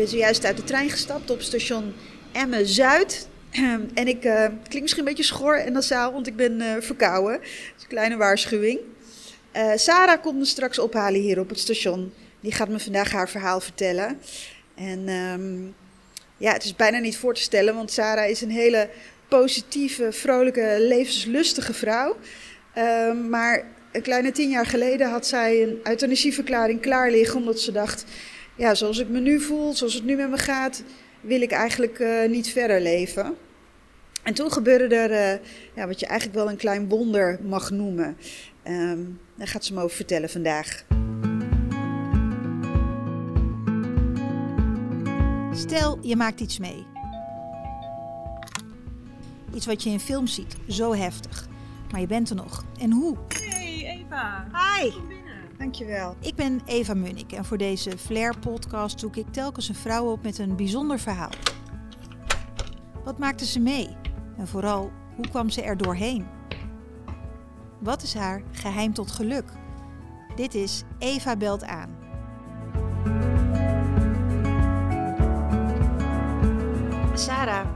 Ben zojuist uit de trein gestapt op station Emmen-Zuid. En ik uh, klink misschien een beetje schor en nasaal, want ik ben uh, verkouden. Dat is een kleine waarschuwing. Uh, Sarah komt me straks ophalen hier op het station. Die gaat me vandaag haar verhaal vertellen. En um, ja, het is bijna niet voor te stellen, want Sarah is een hele positieve, vrolijke, levenslustige vrouw. Uh, maar een kleine tien jaar geleden had zij een euthanasieverklaring klaar liggen, omdat ze dacht: ja, zoals ik me nu voel, zoals het nu met me gaat, wil ik eigenlijk uh, niet verder leven. En toen gebeurde er uh, ja, wat je eigenlijk wel een klein wonder mag noemen. Um, daar gaat ze me over vertellen vandaag. Stel, je maakt iets mee. Iets wat je in films ziet, zo heftig. Maar je bent er nog. En hoe? Hey Eva. Hi. Dankjewel. Ik ben Eva Munnik en voor deze Flair-podcast zoek ik telkens een vrouw op met een bijzonder verhaal. Wat maakte ze mee? En vooral, hoe kwam ze er doorheen? Wat is haar geheim tot geluk? Dit is Eva Belt aan. Sarah,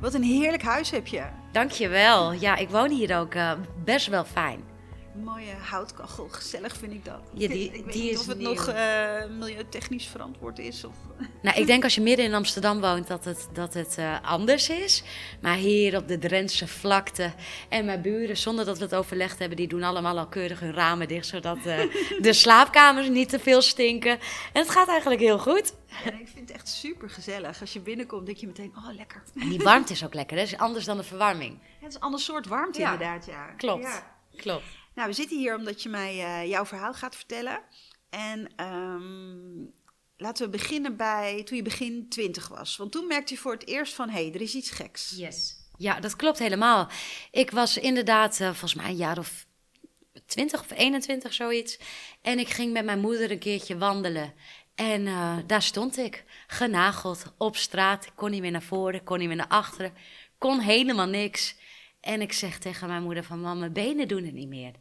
wat een heerlijk huis heb je. Dankjewel. Ja, ik woon hier ook uh, best wel fijn. Mooie houtkachel, gezellig vind ik dat. Ja, die, ik weet die niet is of het nieuw. nog uh, milieutechnisch verantwoord is. Of... Nou, ik denk als je midden in Amsterdam woont dat het, dat het uh, anders is. Maar hier op de Drentse vlakte en mijn buren, zonder dat we het overlegd hebben, die doen allemaal al keurig hun ramen dicht, zodat uh, de slaapkamers niet te veel stinken. En het gaat eigenlijk heel goed. Ja, ik vind het echt super gezellig. Als je binnenkomt, denk je meteen, oh lekker. En die warmte is ook lekker, hè? Dat is anders dan de verwarming. Ja, het is een ander soort warmte inderdaad, ja. Klopt. Ja. Klopt. Nou, we zitten hier omdat je mij uh, jouw verhaal gaat vertellen. En um, laten we beginnen bij toen je begin twintig was. Want toen merkte je voor het eerst van, hé, hey, er is iets geks. Yes. Ja, dat klopt helemaal. Ik was inderdaad uh, volgens mij een jaar of 20 of 21, zoiets. En ik ging met mijn moeder een keertje wandelen. En uh, daar stond ik, genageld, op straat. Ik kon niet meer naar voren, kon niet meer naar achteren. Kon helemaal niks. En ik zeg tegen mijn moeder van, mam, mijn benen doen het niet meer.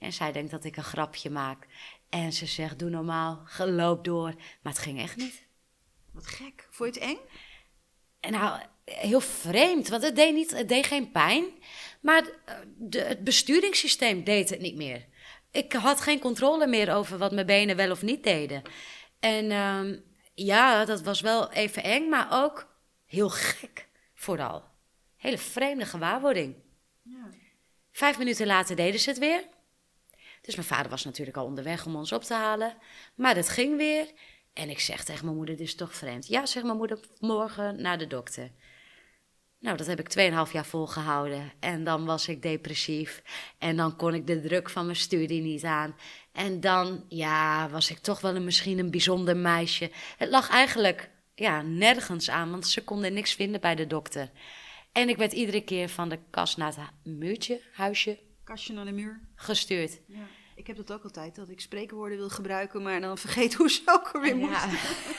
En zij denkt dat ik een grapje maak. En ze zegt, doe normaal, loop door. Maar het ging echt niet. Wat gek. Vond je het eng? En nou, heel vreemd, want het deed, niet, het deed geen pijn. Maar de, het besturingssysteem deed het niet meer. Ik had geen controle meer over wat mijn benen wel of niet deden. En um, ja, dat was wel even eng, maar ook heel gek vooral. Hele vreemde gewaarwording. Ja. Vijf minuten later deden ze het weer. Dus mijn vader was natuurlijk al onderweg om ons op te halen. Maar dat ging weer. En ik zeg tegen mijn moeder, dit is toch vreemd. Ja, zeg mijn moeder, morgen naar de dokter. Nou, dat heb ik 2,5 jaar volgehouden. En dan was ik depressief. En dan kon ik de druk van mijn studie niet aan. En dan, ja, was ik toch wel een, misschien een bijzonder meisje. Het lag eigenlijk ja, nergens aan, want ze konden niks vinden bij de dokter. En ik werd iedere keer van de kast naar het muurtje, huisje, Kastje naar de muur. gestuurd. Ja. Ik heb dat ook altijd, dat ik spreekwoorden wil gebruiken, maar dan vergeet hoe ze ook alweer Ja.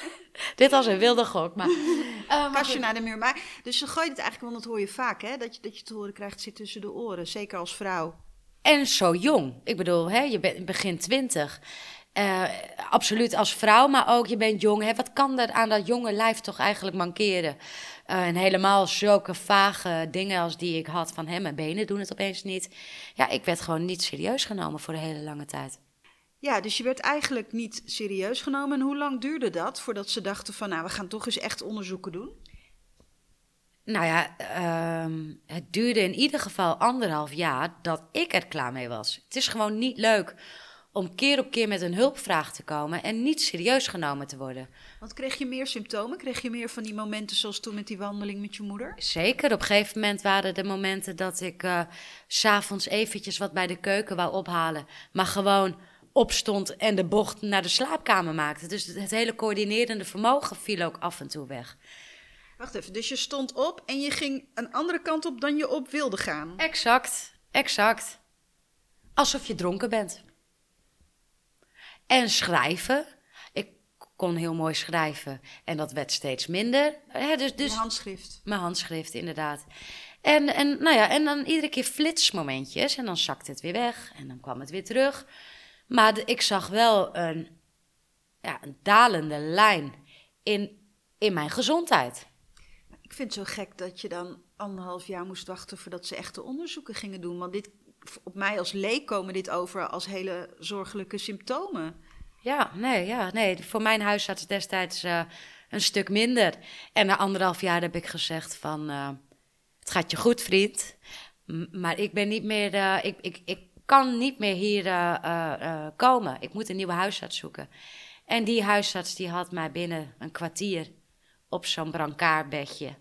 Dit was een wilde gok, maar... Maar Kastje naar de muur. Maar, dus ze gooit het eigenlijk, want dat hoor je vaak, hè? Dat je, dat je te horen krijgt, zit tussen de oren. Zeker als vrouw. En zo jong. Ik bedoel, hè, je bent begin twintig. Eh, absoluut als vrouw, maar ook je bent jong. Hè. Wat kan er aan dat jonge lijf toch eigenlijk mankeren? Eh, en helemaal zulke vage dingen als die ik had van... Hè, mijn benen doen het opeens niet. Ja, ik werd gewoon niet serieus genomen voor de hele lange tijd. Ja, dus je werd eigenlijk niet serieus genomen. En hoe lang duurde dat voordat ze dachten van, nou, we gaan toch eens echt onderzoeken doen? Nou ja, ehm, het duurde in ieder geval anderhalf jaar dat ik er klaar mee was. Het is gewoon niet leuk om keer op keer met een hulpvraag te komen en niet serieus genomen te worden. Want kreeg je meer symptomen? Kreeg je meer van die momenten zoals toen met die wandeling met je moeder? Zeker, op een gegeven moment waren er momenten dat ik s s'avonds eventjes wat bij de keuken wou ophalen, maar gewoon opstond en de bocht naar de slaapkamer maakte. Dus het hele coördinerende vermogen viel ook af en toe weg. Wacht even, dus je stond op en je ging een andere kant op dan je op wilde gaan. Exact, exact. Alsof je dronken bent. En schrijven. Ik kon heel mooi schrijven en dat werd steeds minder. Hè, dus, dus Je handschrift. mijn handschrift, inderdaad. En, en, nou ja, en dan iedere keer flitsmomentjes en dan zakte het weer weg en dan kwam het weer terug. Maar de- ik zag wel een, ja, een dalende lijn in, in mijn gezondheid. Ik vind het zo gek dat je dan anderhalf jaar moest wachten voordat ze echte onderzoeken gingen doen. Want dit, op mij als leek komen dit over als hele zorgelijke symptomen. Ja, nee, ja, nee. Voor mijn huisarts destijds eh, een stuk minder. En na anderhalf jaar heb ik gezegd van... eh, het gaat je goed, vriend. Maar ik ben niet meer... eh, ik, ik, ik kan niet meer hier komen. Ik moet een nieuwe huisarts zoeken. En die huisarts die had mij binnen een kwartier op zo'n brancartbedje.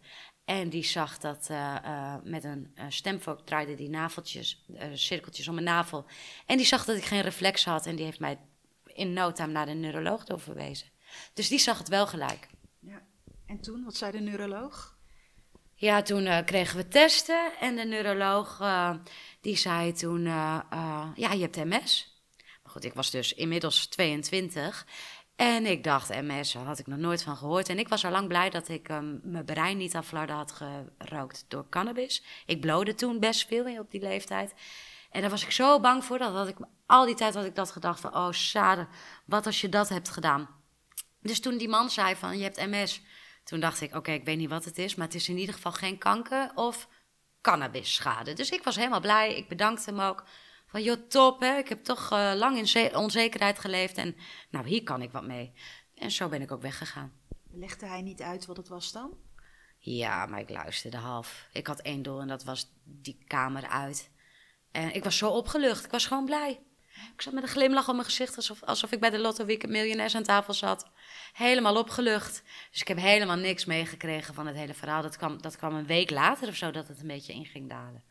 En die zag dat eh, eh, met een uh, stemvork draaide die naveltjes, eh, cirkeltjes om mijn navel. En die zag dat ik geen reflex had en die heeft mij in no time naar de neuroloog doorverwezen. Dus die zag het wel gelijk. Ja. En toen, wat zei de neuroloog? Ja, toen eh, kregen we testen en de neuroloog eh, die zei toen, eh, eh, ja, je hebt MS. Maar goed, ik was dus inmiddels 22 en ik dacht, MS, daar had ik nog nooit van gehoord. En ik was al lang blij dat ik ehm, mijn brein niet aan had gerookt door cannabis. Ik blode toen best veel op die leeftijd. En daar was ik zo bang voor, dat had ik al die tijd had ik dat gedacht van, oh Sade, wat als je dat hebt gedaan? Dus toen die man zei van, je hebt MS, toen dacht ik, oké, ik weet niet wat het is, maar het is in ieder geval geen kanker of cannabisschade. Dus ik was helemaal blij, ik bedankte hem ook. Van, joh, top, hè? ik heb toch uh, lang in ze- onzekerheid geleefd en nou, hier kan ik wat mee. En zo ben ik ook weggegaan. Legde hij niet uit wat het was dan? Ja, maar ik luisterde half. Ik had één doel en dat was die kamer uit. En ik was zo opgelucht, ik was gewoon blij. Ik zat met een glimlach op mijn gezicht, alsof, alsof ik bij de Lotto Weekend Miljonairs aan tafel zat. Helemaal opgelucht. Dus ik heb helemaal niks meegekregen van het hele verhaal. Dat kwam, dat kwam een week later of zo, dat het een beetje in ging dalen.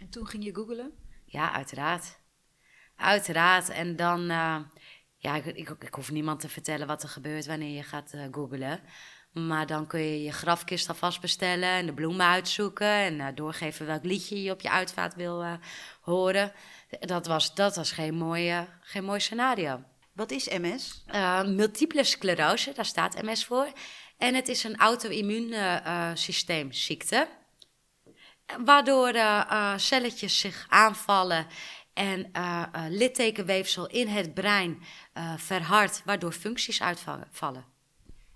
En toen ging je googelen? Ja, uiteraard. Uiteraard. En dan, uh, ja, ik, ik, ik, hoef niemand te vertellen wat er gebeurt wanneer je gaat uh, googlen. Maar dan kun je je grafkist alvast bestellen en de bloemen uitzoeken en uh, doorgeven welk liedje je op je uitvaart wil horen. Dat was, dat was geen, mooie, geen mooi scenario. Wat is MS? Multiple sclerose, daar staat MS voor. En het is een auto-immuunsysteemziekte. Waardoor uh, celletjes zich aanvallen en uh, littekenweefsel in het brein verhardt, waardoor functies uitvallen.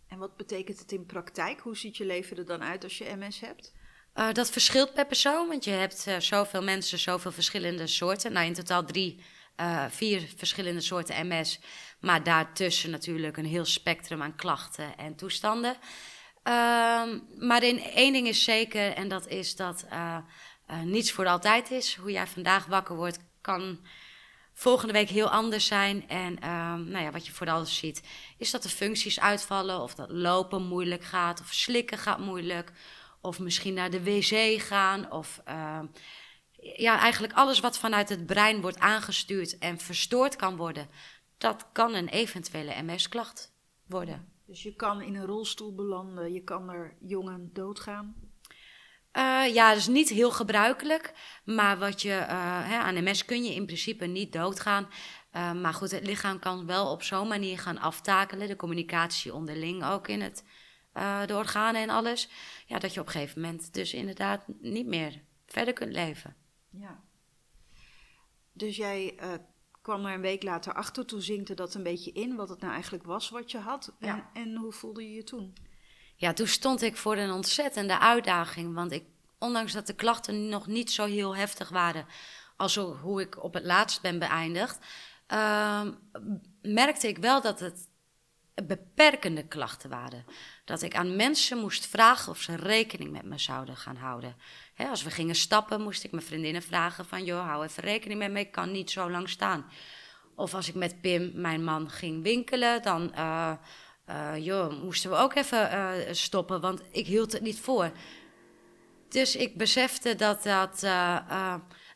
En wat betekent het in praktijk? Hoe ziet je leven er dan uit als je MS hebt? Uh, dat verschilt per persoon, want je hebt uh, zoveel mensen, zoveel verschillende soorten. Nou, in totaal drie, uh, vier verschillende soorten MS. Maar daartussen natuurlijk een heel spectrum aan klachten en toestanden. Maar in, één ding is zeker, en dat is dat niets voor altijd is. Hoe jij vandaag wakker wordt, kan volgende week heel anders zijn. En nou ja, wat je vooral ziet, is dat de functies uitvallen. Of dat lopen moeilijk gaat, of slikken gaat moeilijk. Of misschien naar de wc gaan. Of uh, ja, eigenlijk alles wat vanuit het brein wordt aangestuurd en verstoord kan worden. Dat kan een eventuele MS-klacht worden. Dus je kan in een rolstoel belanden, je kan er jong aan doodgaan. Uh, ja, dat is niet heel gebruikelijk. Maar wat je, uh, hè, aan MS kun je in principe niet doodgaan. Uh, maar goed, het lichaam kan wel op zo'n manier gaan aftakelen. De communicatie onderling ook in het, de organen en alles. Ja, dat je op een gegeven moment dus inderdaad niet meer verder kunt leven. Ja. Dus jij kwam er een week later achter. Toen zinkte dat een beetje in, wat het nou eigenlijk was wat je had. Ja. En, en hoe voelde je je toen? Ja, toen stond ik voor een ontzettende uitdaging. Want ik, ondanks dat de klachten nog niet zo heel heftig waren... als hoe ik op het laatst ben beëindigd... Uh, merkte ik wel dat het beperkende klachten waren. Dat ik aan mensen moest vragen of ze rekening met me zouden gaan houden. Als we gingen stappen, moest ik mijn vriendinnen vragen van... joh, hou even rekening met me, ik kan niet zo lang staan. Of als ik met Pim, mijn man, ging winkelen... dan uh, uh, joh, moesten we ook even uh, stoppen, want ik hield het niet voor. Dus ik besefte dat dat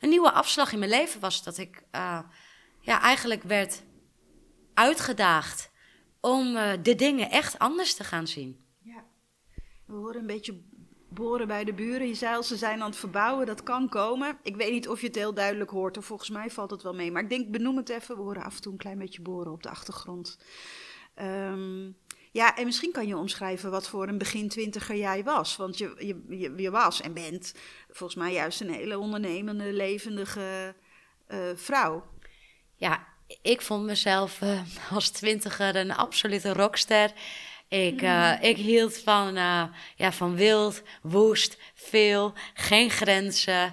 een nieuwe afslag in mijn leven was. Dat ik ja, eigenlijk werd uitgedaagd om de dingen echt anders te gaan zien. Ja. We horen een beetje boren bij de buren. Je zei al, ze zijn aan het verbouwen, dat kan komen. Ik weet niet of je het heel duidelijk hoort, of volgens mij valt het wel mee. Maar ik denk, benoem het even. We horen af en toe een klein beetje boren op de achtergrond. Um, ja, en misschien kan je omschrijven wat voor een begin twintiger jij was. Want je, je, je, was en bent volgens mij juist een hele ondernemende, levendige uh, vrouw. Ja, ik vond mezelf uh, als twintiger een absolute rockster. Ik, uh, ik hield van, ja, van wild, woest, veel, geen grenzen.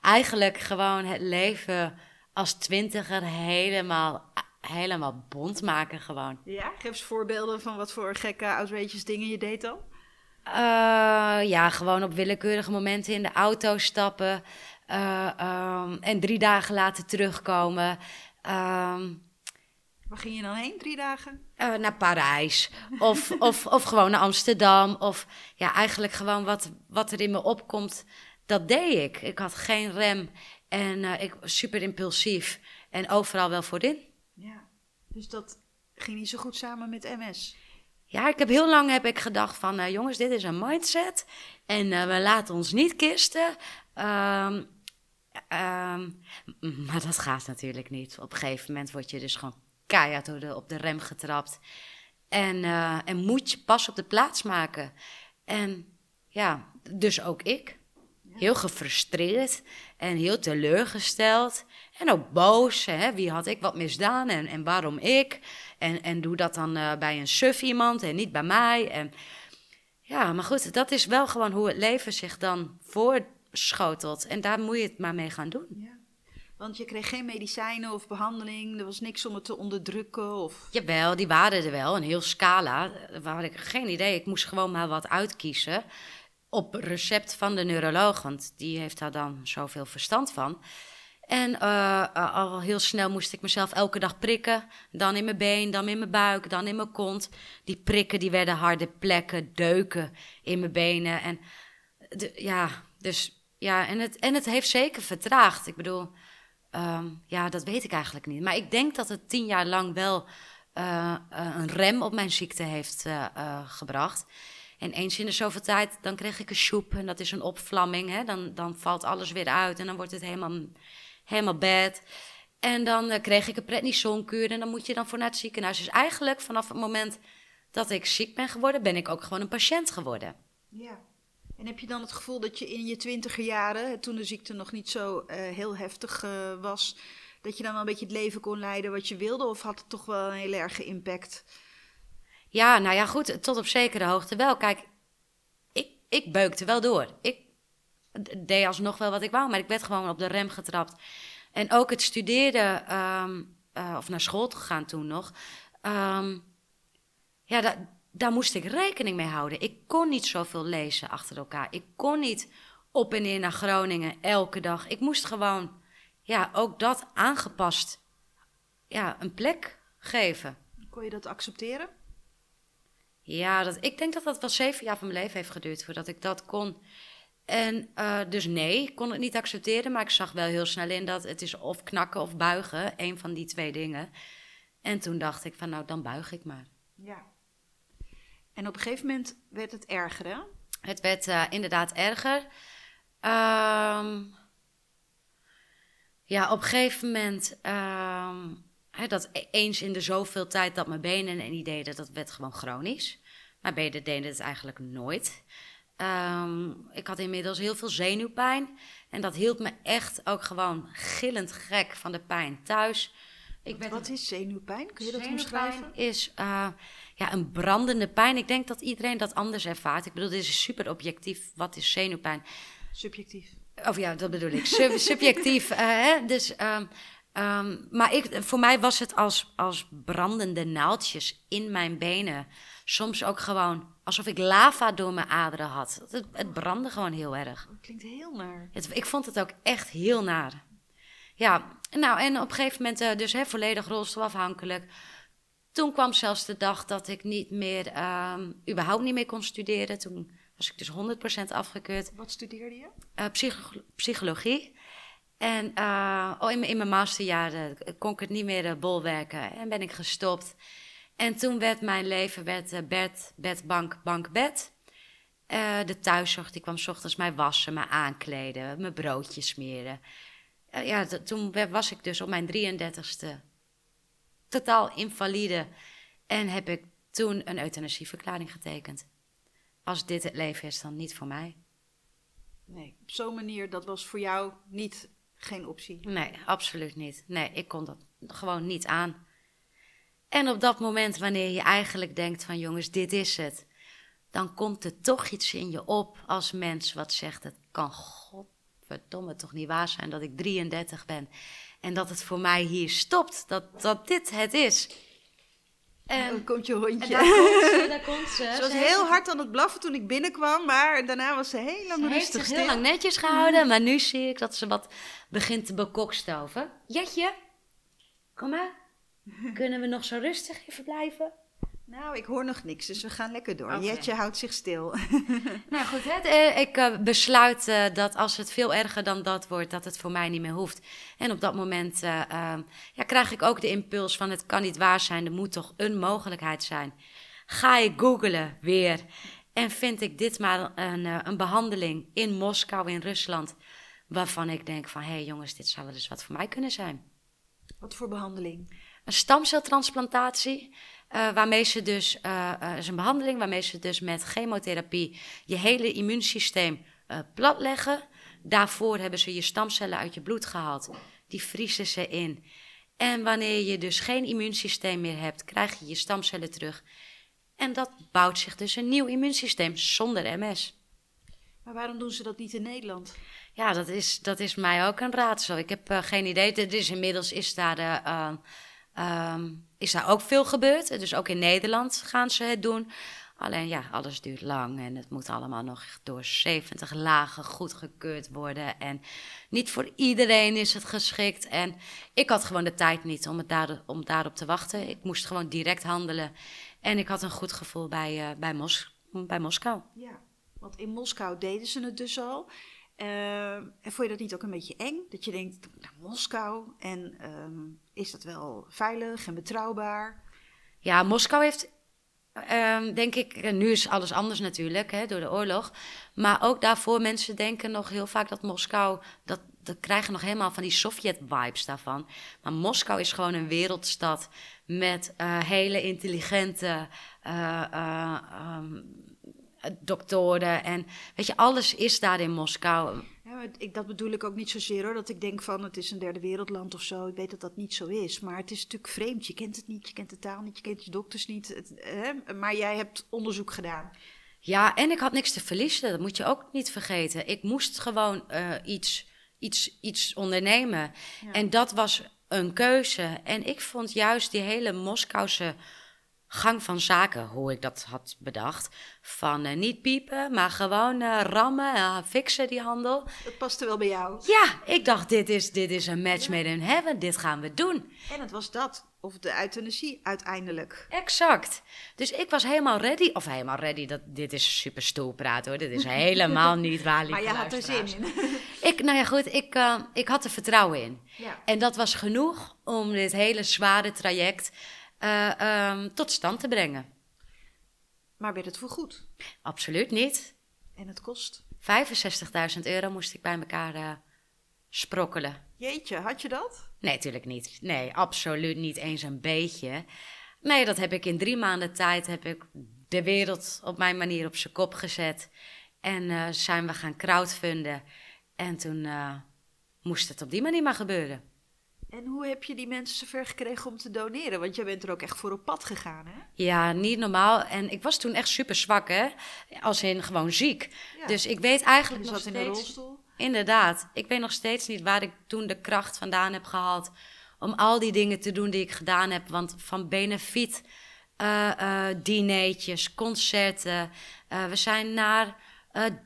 eigenlijk gewoon het leven als twintiger helemaal helemaal bond maken gewoon. Ja, geef eens voorbeelden van wat voor gekke outrageous dingen je deed dan. Ja, gewoon op willekeurige momenten in de auto stappen. Um, en drie dagen later terugkomen. Um, Waar ging je dan heen, drie dagen? Uh, naar Parijs. Of, of, of gewoon naar Amsterdam. Of ja, eigenlijk gewoon wat, wat er in me opkomt, dat deed ik. Ik had geen rem en ik was super impulsief. En overal wel voorin. Ja, dus dat ging niet zo goed samen met MS. Ja, ik heb heel lang heb ik gedacht van, uh, jongens, dit is een mindset en we laten ons niet kisten. Um, um, maar dat gaat natuurlijk niet. Op een gegeven moment word je dus gewoon keihard op de, op de rem getrapt. En, uh, en moet je pas op de plaats maken. En ja, dus ook ik. Heel gefrustreerd en heel teleurgesteld. En ook boos. Hè? Wie had ik wat misdaan en, en waarom ik? En, en doe dat dan uh, bij een suf iemand en niet bij mij. En, ja, maar goed, dat is wel gewoon hoe het leven zich dan voorschotelt. En daar moet je het maar mee gaan doen. Ja. Want je kreeg geen medicijnen of behandeling, er was niks om het te onderdrukken? Of... Jawel, die waren er wel, een heel scala. Waar had ik geen idee, ik moest gewoon maar wat uitkiezen. Op recept van de neuroloog, want die heeft daar dan zoveel verstand van. En uh, al heel snel moest ik mezelf elke dag prikken. Dan in mijn been, dan in mijn buik, dan in mijn kont. Die prikken die werden harde plekken, deuken in mijn benen. En de, ja, dus ja, en het, en het heeft zeker vertraagd. Ik bedoel, um, ja, dat weet ik eigenlijk niet. Maar ik denk dat het tien jaar lang wel uh, een rem op mijn ziekte heeft gebracht. En eens in de zoveel tijd, dan kreeg ik een soep en dat is een opvlamming. Hè? Dan, dan valt alles weer uit en dan wordt het helemaal helemaal bad. En dan kreeg ik een prednisonkuur en dan moet je dan voor naar het ziekenhuis. Dus eigenlijk vanaf het moment dat ik ziek ben geworden, ben ik ook gewoon een patiënt geworden. Ja. En heb je dan het gevoel dat je in je twintiger jaren, toen de ziekte nog niet zo uh, heel heftig uh, was, dat je dan wel een beetje het leven kon leiden wat je wilde? Of had het toch wel een heel erge impact? Ja, nou ja, goed, tot op zekere hoogte wel. Kijk, ik, ik beukte wel door. Ik deed alsnog wel wat ik wou, maar ik werd gewoon op de rem getrapt. En ook het studeren, um, uh, of naar school te gaan toen nog, um, ja, da daar moest ik rekening mee houden. Ik kon niet zoveel lezen achter elkaar. Ik kon niet op en neer naar Groningen elke dag. Ik moest gewoon, ja, ook dat aangepast, ja, een plek geven. Kon je dat accepteren? Ja, dat, ik denk dat dat wel zeven jaar van mijn leven heeft geduurd voordat ik dat kon. En uh, dus nee, ik kon het niet accepteren, maar ik zag wel heel snel in dat het is of knakken of buigen, een van die twee dingen. En toen dacht ik van nou, dan buig ik maar. Ja. En op een gegeven moment werd het erger, hè? Het werd uh, inderdaad erger. Um, ja, op een gegeven moment, um, hè, dat e-, eens in de zoveel tijd dat mijn benen en niet deden, dat werd gewoon chronisch. Mijn benen deden het eigenlijk nooit. Um, ik had inmiddels heel veel zenuwpijn. En dat hield me echt ook gewoon gillend gek van de pijn thuis. Ik wat, wat is zenuwpijn? Kun je dat omschrijven? is uh, ja, een brandende pijn. Ik denk dat iedereen dat anders ervaart. Ik bedoel, dit is super objectief. Wat is zenuwpijn? Subjectief. Of ja, dat bedoel ik. Sub subjectief. Uh, hè? Dus, um, um, maar ik, voor mij was het als, als brandende naaldjes in mijn benen. Soms ook gewoon alsof ik lava door mijn aderen had. Het, het brandde gewoon heel erg. Dat klinkt heel naar. Het, ik vond het ook echt heel naar. Ja, nou en op een gegeven moment uh, dus hè, volledig rolstoelafhankelijk. Toen kwam zelfs de dag dat ik niet meer, um, überhaupt niet meer kon studeren. Toen was ik dus 100% afgekeurd. Wat studeerde je? Uh, psych psychologie. En uh, oh, in, in, mijn masterjaren kon ik het niet meer bolwerken en ben ik gestopt. En toen werd mijn leven werd, uh, bed, bed, bank, bank, bed. Eh, de thuiszorg die kwam 's ochtends mij wassen, mij aankleden, mijn broodjes smeren. Eh, ja, toen was ik dus op mijn 33ste totaal invalide. En heb ik toen een euthanasieverklaring getekend. Als dit het leven is, dan niet voor mij. Nee, op zo'n manier, dat was voor jou niet geen optie. Nee, absoluut niet. Nee, ik kon dat gewoon niet aan. En op dat moment, wanneer je eigenlijk denkt van jongens, dit is het. Dan komt er toch iets in je op als mens wat zegt, het kan godverdomme toch niet waar zijn dat ik 33 ben. En dat het voor mij hier stopt, dat, dat dit het is. En, Dan komt je en hondje. daar komt ze, daar komt ze. Ze was Ze heeft heel zich- hard aan het blaffen toen ik binnenkwam, maar daarna was ze heel lang Ze heeft rustig zich stil. heel lang netjes gehouden, maar nu zie ik dat ze wat begint te bekokstoven. Jetje, kom maar. Kunnen we nog zo rustig even blijven? Nou, ik hoor nog niks, dus we gaan lekker door. Jetje houdt zich stil. Nou goed, hè, eh, ik eh, besluit eh, dat als het veel erger dan dat wordt, dat het voor mij niet meer hoeft. En op dat moment eh, ehm, ja, krijg ik ook de impuls van het kan niet waar zijn, er moet toch een mogelijkheid zijn. Ga ik googlen weer en vind ik dit maar een, een behandeling in Moskou in Rusland, waarvan ik denk van hé hey jongens, dit zou wel eens wat voor mij kunnen zijn. Wat voor behandeling? Een stamceltransplantatie. Eh, waarmee ze dus, eh, is een behandeling waarmee ze dus met chemotherapie je hele immuunsysteem platleggen. Daarvoor hebben ze je stamcellen uit je bloed gehaald. Die vriezen ze in. En wanneer je dus geen immuunsysteem meer hebt, krijg je je stamcellen terug. En dat bouwt zich dus een nieuw immuunsysteem zonder MS. Maar waarom doen ze dat niet in Nederland? Ja, dat is, dat is mij ook een raadsel. Ik heb geen idee. Is inmiddels is daar, ehm, ehm, is daar ook veel gebeurd. Dus ook in Nederland gaan ze het doen. Alleen ja, alles duurt lang en het moet allemaal nog door 70 lagen goedgekeurd worden. En niet voor iedereen is het geschikt. En ik had gewoon de tijd niet om, het daar, om daarop te wachten. Ik moest gewoon direct handelen. En ik had een goed gevoel bij, eh, bij, Mos bij Moskou. Ja, want in Moskou deden ze het dus al. Eh, en vond je dat niet ook een beetje eng? Dat je denkt, naar Moskou, en ehm, is dat wel veilig en betrouwbaar? Ja, Moskou heeft, ehm, denk ik, nu is alles anders natuurlijk hè, door de oorlog. Maar ook daarvoor, mensen denken nog heel vaak dat Moskou, dat, dat krijgen nog helemaal van die Sovjet-vibes daarvan. Maar Moskou is gewoon een wereldstad met eh, hele intelligente eh, eh, ehm, doktoren. En weet je, alles is daar in Moskou. Ja, ik, dat bedoel ik ook niet zozeer hoor, dat ik denk van het is een derde wereldland of zo. Ik weet dat dat niet zo is, maar het is natuurlijk vreemd. Je kent het niet, je kent de taal niet, je kent je dokters niet. Het, hè? Maar jij hebt onderzoek gedaan. Ja, en ik had niks te verliezen. Dat moet je ook niet vergeten. Ik moest gewoon eh, iets, iets, iets ondernemen. En dat was een keuze. En ik vond juist die hele Moskouse gang van zaken, hoe ik dat had bedacht. Van eh, niet piepen, maar gewoon eh, rammen, eh, fixen die handel. Dat paste wel bij jou. Ja, ik dacht, dit is, dit is een match made in heaven. Dit gaan we doen. En het was dat, of de euthanasie uiteindelijk. Exact. Dus ik was helemaal ready. Of helemaal ready, dat, dit is super stoel praten hoor. Dit is helemaal niet waar, Maar je had er zin in. Ik, nou ja, goed, ik, ik had er vertrouwen in. Ja. En dat was genoeg om dit hele zware traject eh, ehm, tot stand te brengen. Maar werd het voor goed? Absoluut niet. En het kost? 65.000 euro moest ik bij elkaar eh, sprokkelen. Jeetje, had je dat? Nee, natuurlijk niet. Nee, absoluut niet eens een beetje. Nee, dat heb ik in drie maanden tijd heb ik de wereld op mijn manier op zijn kop gezet. En eh, zijn we gaan crowdfunden. En toen moest het op die manier maar gebeuren. En hoe heb je die mensen zover gekregen om te doneren? Want jij bent er ook echt voor op pad gegaan, hè? Ja, niet normaal. En ik was toen echt super zwak, hè? Als in gewoon ziek. Ja. Dus ik weet eigenlijk nog zat in steeds... een rolstoel. Inderdaad. Ik weet nog steeds niet waar ik toen de kracht vandaan heb gehaald... om al die dingen te doen die ik gedaan heb. Want van benefiet, eh eh dineetjes, concerten... eh, we zijn naar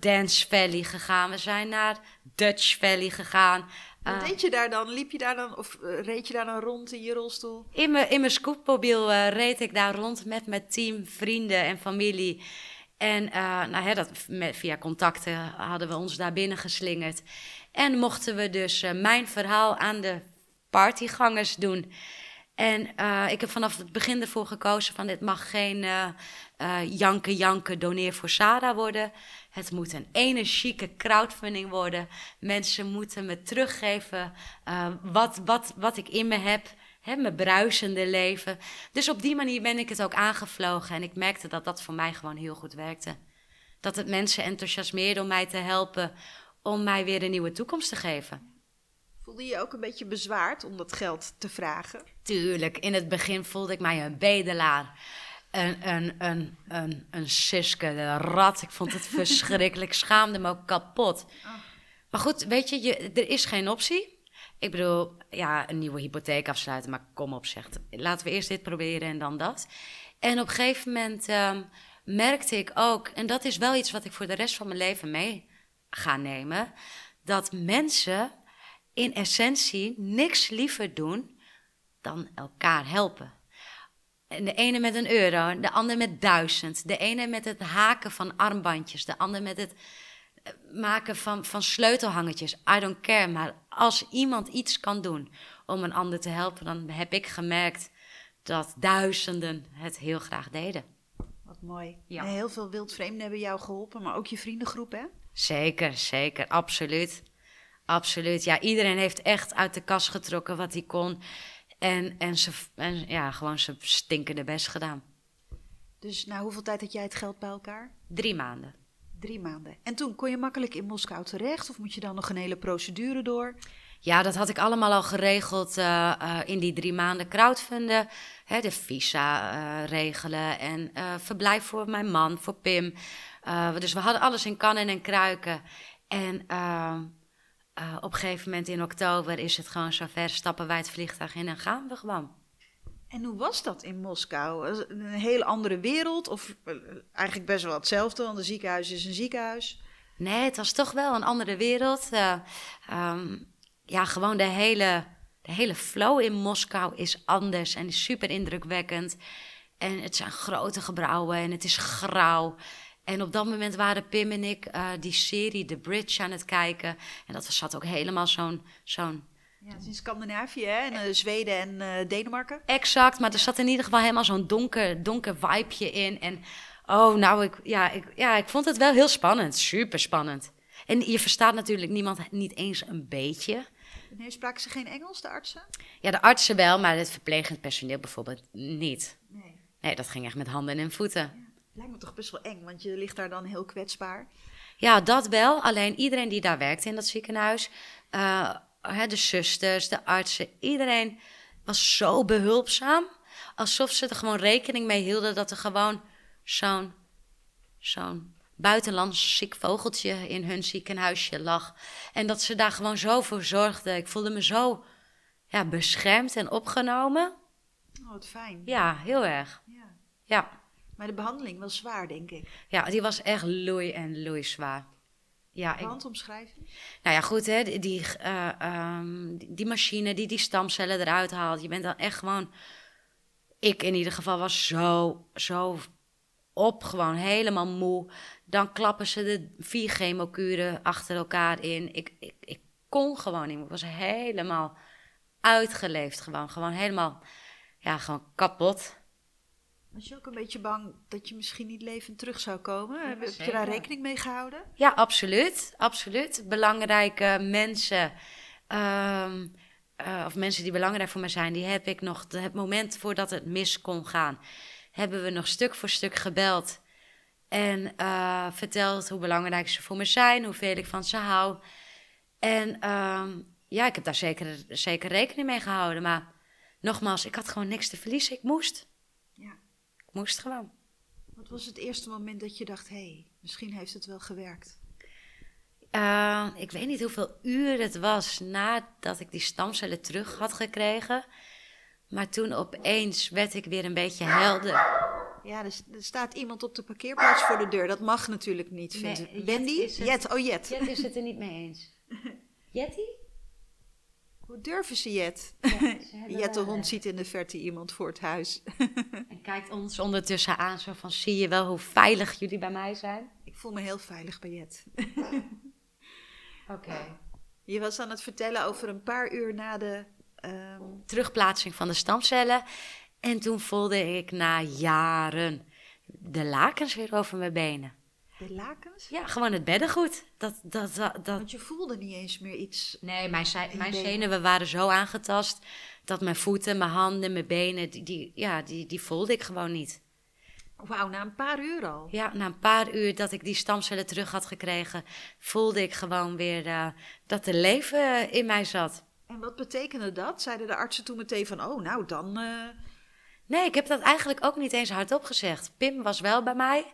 Dance Valley gegaan. We zijn naar Dutch Valley gegaan. Wat Eh, deed je daar dan? Liep je daar dan of eh, reed je daar dan rond in je rolstoel? In mijn, in mijn scootmobiel eh, reed ik daar rond met mijn team, vrienden en familie. En eh, nou, hè, dat, met, via contacten hadden we ons daar binnen geslingerd. En mochten we dus mijn verhaal aan de partygangers doen. En ik heb vanaf het begin ervoor gekozen van dit mag geen janken, janken, doneer voor Sarah worden. Het moet een energieke crowdfunding worden. Mensen moeten me teruggeven wat, wat, wat ik in me heb. Hè, mijn bruisende leven. Dus op die manier ben ik het ook aangevlogen. En ik merkte dat dat voor mij gewoon heel goed werkte. Dat het mensen enthousiasmeerde om mij te helpen. Om mij weer een nieuwe toekomst te geven. Voelde je je ook een beetje bezwaard om dat geld te vragen? Tuurlijk. In het begin voelde ik mij een bedelaar. Een, een, een, een, een siske, de rat. Ik vond het verschrikkelijk. Schaamde me ook kapot. Maar goed, weet je, je, er is geen optie. Ik bedoel, ja, een nieuwe hypotheek afsluiten, maar kom op, zegt. Laten we eerst dit proberen en dan dat. En op een gegeven moment um, merkte ik ook, en dat is wel iets wat ik voor de rest van mijn leven mee ga nemen, dat mensen in essentie niks liever doen dan elkaar helpen. En de ene met een euro, de ander met duizend. De ene met het haken van armbandjes, de ander met het eh, maken van, van sleutelhangertjes. I don't care. Maar als iemand iets kan doen om een ander te helpen, dan heb ik gemerkt dat duizenden het heel graag deden. Wat mooi. Ja. heel veel wildvreemden hebben jou geholpen, maar ook je vriendengroep, hè? Zeker, zeker, absoluut. Absoluut. Ja, iedereen heeft echt uit de kast getrokken wat hij kon. En, en, ze, en ja, gewoon zijn stinkende best gedaan. Dus na hoeveel tijd had jij het geld bij elkaar? Drie maanden. Drie maanden. En toen kon je makkelijk in Moskou terecht? Of moet je dan nog een hele procedure door? Ja, dat had ik allemaal al geregeld uh, uh, in die drie maanden crowdfunden. Hè, de visa uh, regelen en verblijf voor mijn man, voor Pim. dus we hadden alles in kannen en kruiken. En uh, op een gegeven moment in oktober is het gewoon zover, stappen wij het vliegtuig in en gaan we gewoon. En hoe was dat in Moskou? Een hele andere wereld of eh, eigenlijk best wel hetzelfde, want een ziekenhuis is een ziekenhuis? Nee, het was toch wel een andere wereld. Uh, um, ja, gewoon de hele, de hele flow in Moskou is anders en is super indrukwekkend. En het zijn grote gebouwen en het is grauw. En op dat moment waren Pim en ik uh, die serie The Bridge aan het kijken. En dat zat ook helemaal zo'n... zo'n ja, het is in Scandinavië, hè? En uh, Zweden en uh, Denemarken. Exact, maar er zat in ieder geval helemaal zo'n donker, donker vibeje in. En oh, nou, ik, ja, ik, ja, ik vond het wel heel spannend. Super spannend. En je verstaat natuurlijk niemand niet eens een beetje. Nee, spraken ze geen Engels, de artsen? Ja, de artsen wel, maar het verplegend personeel bijvoorbeeld niet. Nee. Nee, dat ging echt met handen en voeten. Lijkt me toch best wel eng, want je ligt daar dan heel kwetsbaar. Ja, dat wel. Alleen iedereen die daar werkte in dat ziekenhuis, uh, de zusters, de artsen, iedereen was zo behulpzaam. Alsof ze er gewoon rekening mee hielden dat er gewoon zo'n zo'n buitenlands ziek vogeltje in hun ziekenhuisje lag. En dat ze daar gewoon zo voor zorgden. Ik voelde me zo ja, beschermd en opgenomen. Oh, wat fijn. Ja, heel erg. Ja. ja. Maar de behandeling was zwaar, denk ik. Ja, die was echt loei en loei zwaar. Ja, Handomschrijving? Nou ja, goed, hè, die, die, uh, die, die, machine die die stamcellen eruit haalt. Je bent dan echt gewoon... Ik in ieder geval was zo, zo op, gewoon helemaal moe. Dan klappen ze de vier chemokuren achter elkaar in. Ik, ik, ik kon gewoon niet Ik was helemaal uitgeleefd gewoon. Gewoon helemaal, ja, gewoon kapot. Was je ook een beetje bang dat je misschien niet levend terug zou komen? Heb je daar rekening mee gehouden? Ja, absoluut. Absoluut. Belangrijke mensen, ehm, eh, of mensen die belangrijk voor me zijn, die heb ik nog, het moment voordat het mis kon gaan, hebben we nog stuk voor stuk gebeld. En uh, verteld hoe belangrijk ze voor me zijn, hoeveel ik van ze hou. En ehm, ja, ik heb daar zeker, zeker rekening mee gehouden. Maar nogmaals, ik had gewoon niks te verliezen. Ik moest moest gewoon. Wat was het eerste moment dat je dacht: hé, hey, misschien heeft het wel gewerkt? Uh, ik weet niet hoeveel uur het was nadat ik die stamcellen terug had gekregen. Maar toen opeens werd ik weer een beetje helder. Ja, er, staat iemand op de parkeerplaats voor de deur. Dat mag natuurlijk niet, vindt nee, Wendy? Jet, oh Jet. Jet is het er niet mee eens. Jetty? Hoe durven ze Jet? Jet de hond ziet in de verte iemand voor het huis. en kijkt ons ondertussen aan zo van, zie je wel hoe veilig jullie bij mij zijn? Ik voel me heel veilig bij Jet. Oké. Je was aan het vertellen over een paar uur na de ehm, terugplaatsing van de stamcellen. En toen voelde ik na jaren de lakens weer over mijn benen. De lakens? Ja, gewoon het beddengoed. Dat, dat, dat, dat- Want je voelde niet eens meer iets. Nee, mijn, mijn zenuwen waren zo aangetast dat mijn voeten, mijn handen, mijn benen, die, die, ja, die, die voelde ik gewoon niet. Wauw, na een paar uur al. Ja, na een paar uur dat ik die stamcellen terug had gekregen, voelde ik gewoon weer eh, dat er leven in mij zat. En wat betekende dat? Zeiden de artsen toen meteen van, oh, nou dan... eh, Nee, ik heb dat eigenlijk ook niet eens hardop gezegd. Pim was wel bij mij.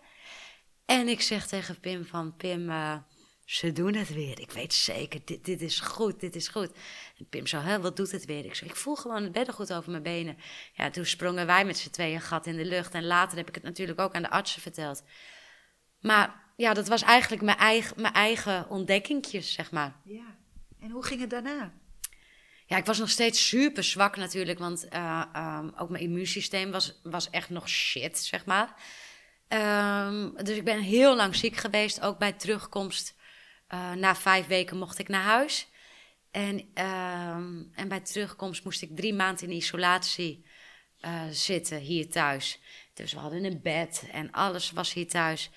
En ik zeg tegen Pim van, Pim, eh, ze doen het weer. Ik weet zeker, dit, dit is goed, dit is goed. En Pim zo, hè, wat doet het weer? Ik zeg, ik voel gewoon het beddengoed over mijn benen. Ja, toen sprongen wij met z'n tweeën een gat in de lucht. En later heb ik het natuurlijk ook aan de artsen verteld. Maar ja, dat was eigenlijk mijn eigen, mijn eigen ontdekkingjes, zeg maar. ja. En hoe ging het daarna? Ja, ik was nog steeds super zwak natuurlijk, want eh, ehm, ook mijn immuunsysteem was, was echt nog shit, zeg maar. Ehm, dus ik ben heel lang ziek geweest, ook bij terugkomst. eh, na vijf weken mocht ik naar huis. En, ehm, en bij terugkomst moest ik drie maanden in isolatie eh, zitten hier thuis. Dus we hadden een bed en alles was hier thuis.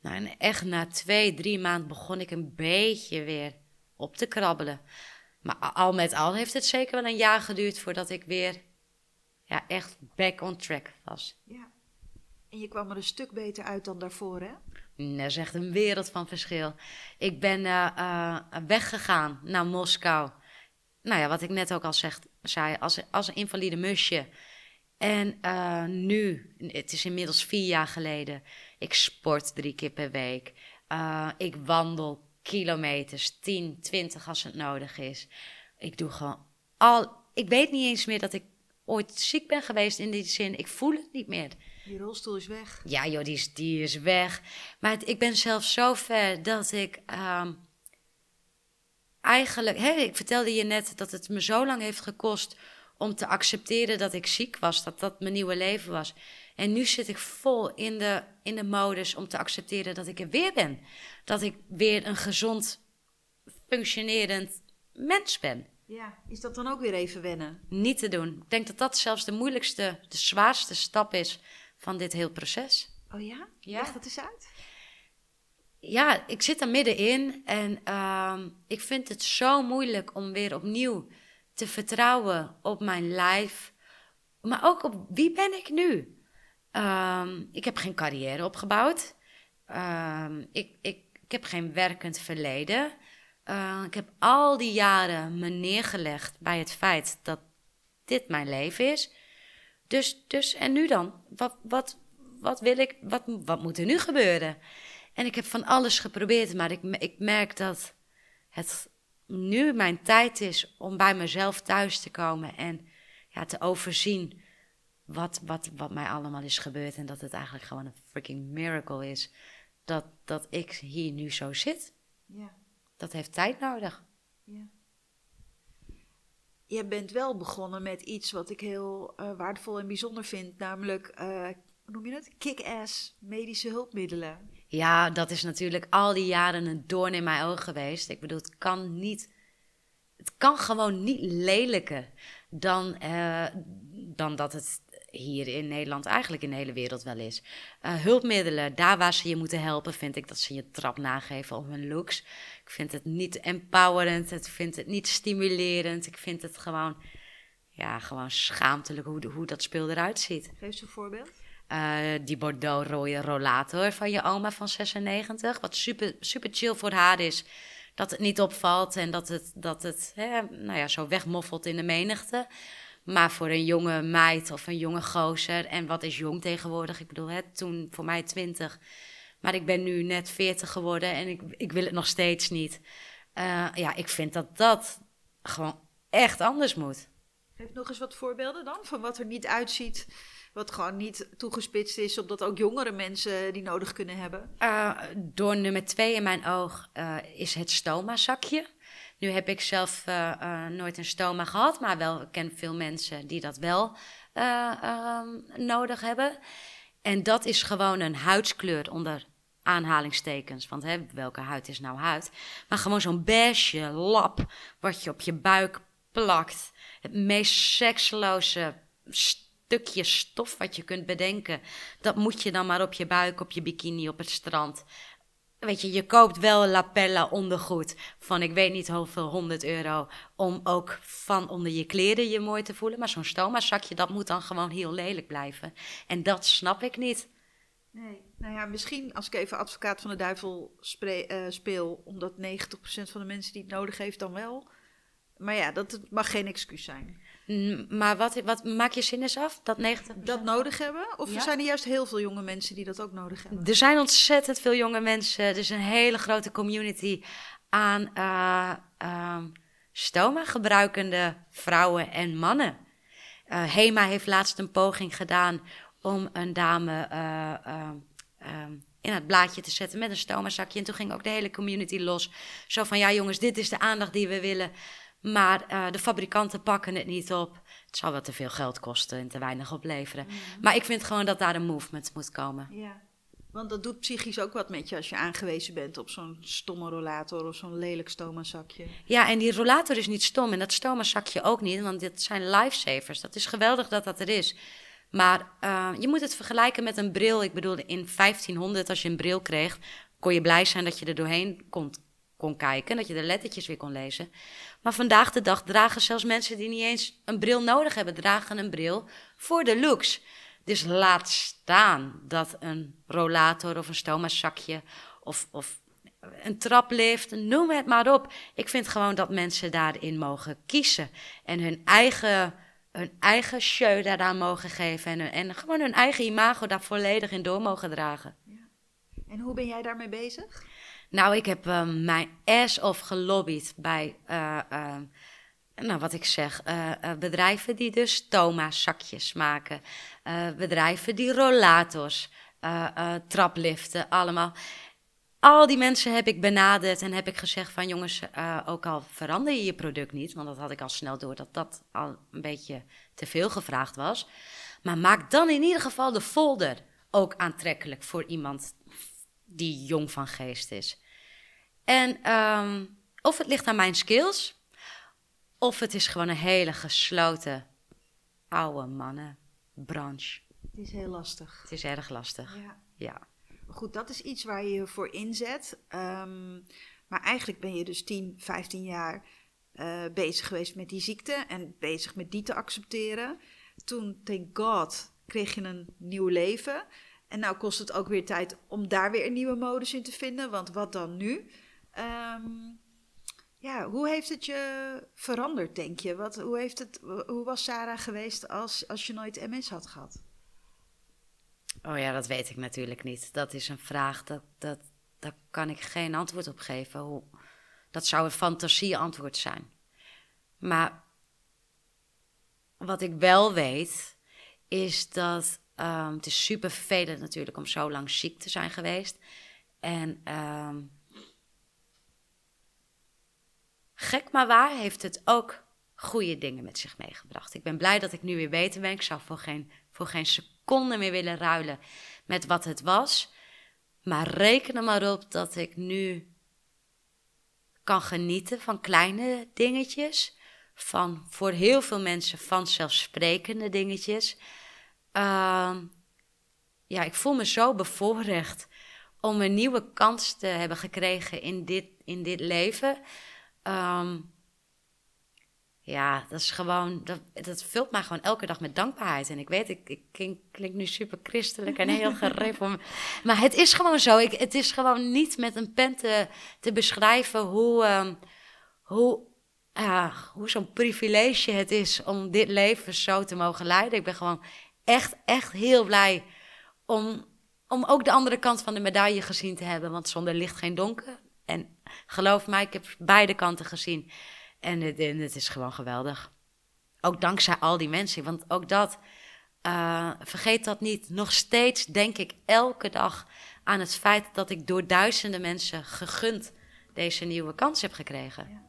Nou, en echt na twee, drie maanden begon ik een beetje weer op te krabbelen. Maar al met al heeft het zeker wel een jaar geduurd voordat ik weer ja, echt back on track was. Ja. Je kwam er een stuk beter uit dan daarvoor, hè? Mm, Dat is echt een wereld van verschil. Ik ben eh, eh, weggegaan naar Moskou. Nou ja, wat ik net ook al zeg, zei, als, als een invalide musje. En eh, nu, het is inmiddels vier jaar geleden, ik sport drie keer per week. Ik wandel kilometers, 10, 20 als het nodig is. Ik doe gewoon al. Ik weet niet eens meer dat ik ooit ziek ben geweest in die zin. Ik voel het niet meer. Die rolstoel is weg. Ja, joh, die is, die is weg. Maar het- ik ben zelfs zo ver dat ik ehm, eigenlijk... Hè, ik vertelde je net dat het me zo lang heeft gekost om te accepteren dat ik ziek was. Dat dat mijn nieuwe leven was. En nu zit ik vol in de, in de modus om te accepteren dat ik er weer ben. Dat ik weer een gezond, functionerend mens ben. Ja. Is dat dan ook weer even wennen? Niet te doen. Ik denk dat dat zelfs de moeilijkste, de zwaarste stap is van dit heel proces. Oh ja? Ja. Leg dat eens uit. ja, ik zit er middenin en ehm, ik vind het zo moeilijk om weer opnieuw te vertrouwen op mijn lijf, maar ook op wie ben ik nu. Ehm, ik heb geen carrière opgebouwd. Ehm, ik, ik, ik heb geen werkend verleden. Ik heb al die jaren me neergelegd bij het feit dat dit mijn leven is. Dus, dus en nu dan? Wat, wat, wat wil ik? Wat, wat moet er nu gebeuren? En ik heb van alles geprobeerd, maar ik, ik merk dat het nu mijn tijd is om bij mezelf thuis te komen en ja, te overzien wat, wat, wat mij allemaal is gebeurd. En dat het eigenlijk gewoon een freaking miracle is dat, dat ik hier nu zo zit. Ja. Dat heeft tijd nodig. ja. Je bent wel begonnen met iets wat ik heel eh, waardevol en bijzonder vind, namelijk, eh, hoe noem je het? Kick-ass medische hulpmiddelen. Ja, dat is natuurlijk al die jaren een doorn in mijn oog geweest. Ik bedoel, het kan niet. Het kan gewoon niet lelijker dan, eh, dan dat het hier in Nederland, eigenlijk in de hele wereld wel is. Eh, hulpmiddelen, daar waar ze je moeten helpen, vind ik dat ze je trap nageven op hun looks. Ik vind het niet empowerend, ik vind het niet stimulerend. Ik vind het gewoon, ja, gewoon schaamtelijk hoe, hoe dat speel eruit ziet. Geef eens een voorbeeld. Eh, die Bordeaux rode rollator van je oma van 96. Wat super, super chill voor haar is. Dat het niet opvalt en dat het, dat het hè, nou ja, zo wegmoffelt in de menigte. Maar voor een jonge meid of een jonge gozer. En wat is jong tegenwoordig? Ik bedoel, hè, toen voor mij 20. Maar ik ben nu net 40 geworden en ik, ik wil het nog steeds niet. Eh, ja, ik vind dat dat gewoon echt anders moet. Geef nog eens wat voorbeelden dan van wat er niet uitziet, wat gewoon niet toegespitst is, opdat ook jongere mensen die nodig kunnen hebben. Uh, door nummer twee in mijn oog uh, is het stoma-zakje. Nu heb ik zelf uh, nooit een stoma gehad, maar wel ik ken veel mensen die dat wel um, nodig hebben. En dat is gewoon een huidskleur onder aanhalingstekens. Want hè, welke huid is nou huid? Maar gewoon zo'n beige lap wat je op je buik plakt. Het meest seksloze stukje stof wat je kunt bedenken. Dat moet je dan maar op je buik, op je bikini, op het strand. Weet je, je koopt wel lapella ondergoed van ik weet niet hoeveel honderd euro. Om ook van onder je kleren je mooi te voelen. Maar zo'n stoma zakje, dat moet dan gewoon heel lelijk blijven. En dat snap ik niet. Nee, nou ja, misschien als ik even advocaat van de duivel uh, speel, omdat 90% van de mensen die het nodig heeft dan wel. Maar ja, dat mag geen excuus zijn. Maar wat, wat maak je zin eens af? Dat 90%? Dat nodig hebben? Of zijn er juist heel veel jonge mensen die dat ook nodig hebben? Er zijn ontzettend veel jonge mensen. Er is een hele grote community aan uh, stoma gebruikende vrouwen en mannen. Uh, Hema heeft laatst een poging gedaan om een dame eh, ehm, in het blaadje te zetten met een stoma-zakje. En toen ging ook de hele community los. Zo van, ja jongens, dit is de aandacht die we willen. Maar uh, de fabrikanten pakken het niet op. Het zal wel te veel geld kosten en te weinig opleveren. Mm. Maar ik vind gewoon dat daar een movement moet komen. Ja. Want dat doet psychisch ook wat met je als je aangewezen bent op zo'n stomme rollator of zo'n lelijk stoma-zakje. Ja, en die rollator is niet stom en dat stoma-zakje ook niet, want dit zijn lifesavers. Dat is geweldig dat dat er is. Maar uh, je moet het vergelijken met een bril. Ik bedoel, in 1500, als je een bril kreeg, kon je blij zijn dat je er doorheen kon, kon kijken, dat je de lettertjes weer kon lezen. Maar vandaag de dag dragen zelfs mensen die niet eens een bril nodig hebben, dragen een bril voor de looks. Dus laat staan dat een rollator of een stoma-zakje of, of een traplift, noem het maar op. Ik vind gewoon dat mensen daarin mogen kiezen en hun eigen, hun eigen show daaraan mogen geven en, en gewoon hun eigen imago daar volledig in door mogen dragen. Ja. En hoe ben jij daarmee bezig? Nou, ik heb uh, mijn ass off gelobbyd bij, uh, uh, nou wat ik zeg, bedrijven die dus stoma-zakjes maken. bedrijven die rollators, trapliften, allemaal. Al die mensen heb ik benaderd en heb ik gezegd van jongens, ook al verander je je product niet, want dat had ik al snel door dat dat al een beetje te veel gevraagd was. Maar maak dan in ieder geval de folder ook aantrekkelijk voor iemand die jong van geest is. En um, of het ligt aan mijn skills, of het is gewoon een hele gesloten oude mannenbranche. Het is heel lastig. Het is erg lastig. Ja. ja. Goed, dat is iets waar je je voor inzet. Um, maar eigenlijk ben je dus 10, 15 jaar uh, bezig geweest met die ziekte en bezig met die te accepteren. Toen, thank God, kreeg je een nieuw leven. En nou kost het ook weer tijd om daar weer een nieuwe modus in te vinden. Want wat dan nu? Um, ja, hoe heeft het je veranderd, denk je? Wat, hoe, heeft het, hoe was Sarah geweest als, als je nooit MS had gehad? Oh ja, dat weet ik natuurlijk niet. Dat is een vraag, dat, dat, daar kan ik geen antwoord op geven. Hoe, dat zou een fantasieantwoord zijn. Maar wat ik wel weet, is dat um, het is super vervelend natuurlijk om zo lang ziek te zijn geweest. En um, gek maar waar heeft het ook goede dingen met zich meegebracht. Ik ben blij dat ik nu weer beter ben. Ik zou voor geen, voor geen seconde meer willen ruilen met wat het was. Maar reken er maar op dat ik nu kan genieten van kleine dingetjes. Van voor heel veel mensen vanzelfsprekende dingetjes. Uh, ja, ik voel me zo bevoorrecht om een nieuwe kans te hebben gekregen in dit, in dit leven. Um, ja, dat is gewoon, dat, dat vult mij gewoon elke dag met dankbaarheid. En ik weet, ik, ik klink, klink nu super christelijk en heel gereformeerd. maar het is gewoon zo. Ik, het is gewoon niet met een pen te, te beschrijven hoe, um, hoe, uh, hoe zo'n privilege het is om dit leven zo te mogen leiden. Ik ben gewoon echt, echt heel blij om, om ook de andere kant van de medaille gezien te hebben. Want zonder licht geen donker. En geloof mij, ik heb beide kanten gezien. En het, het is gewoon geweldig. Ook dankzij al die mensen. Want ook dat, uh, vergeet dat niet. Nog steeds denk ik elke dag aan het feit dat ik door duizenden mensen gegund deze nieuwe kans heb gekregen. Ja.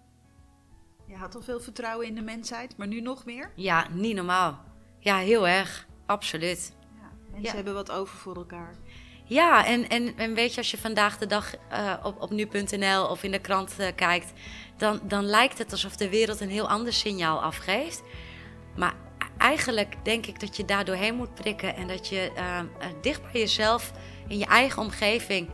Je had al veel vertrouwen in de mensheid, maar nu nog meer? Ja, niet normaal. Ja, heel erg. Absoluut. Ja, mensen hebben wat over voor elkaar. Ja, en, en, en weet je, als je vandaag de dag eh, op, op nu.nl of in de krant eh, kijkt, dan, dan lijkt het alsof de wereld een heel ander signaal afgeeft. Maar eigenlijk denk ik dat je daar doorheen moet prikken en dat je eh, dicht bij jezelf, in je eigen omgeving,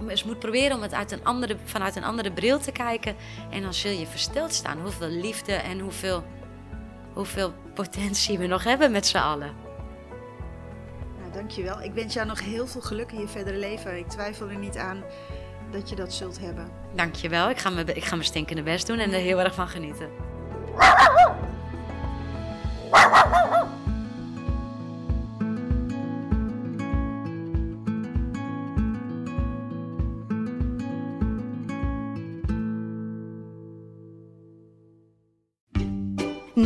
um, eens moet proberen om het uit een andere, vanuit een andere bril te kijken. En dan zul je versteld staan hoeveel liefde en hoeveel, hoeveel potentie we nog hebben met z'n allen. Dankjewel. Ik wens jou nog heel veel geluk in je verdere leven. Ik twijfel er niet aan dat je dat zult hebben. Dankjewel. Ik ga mijn, ik ga mijn stinkende best doen en er heel erg van genieten.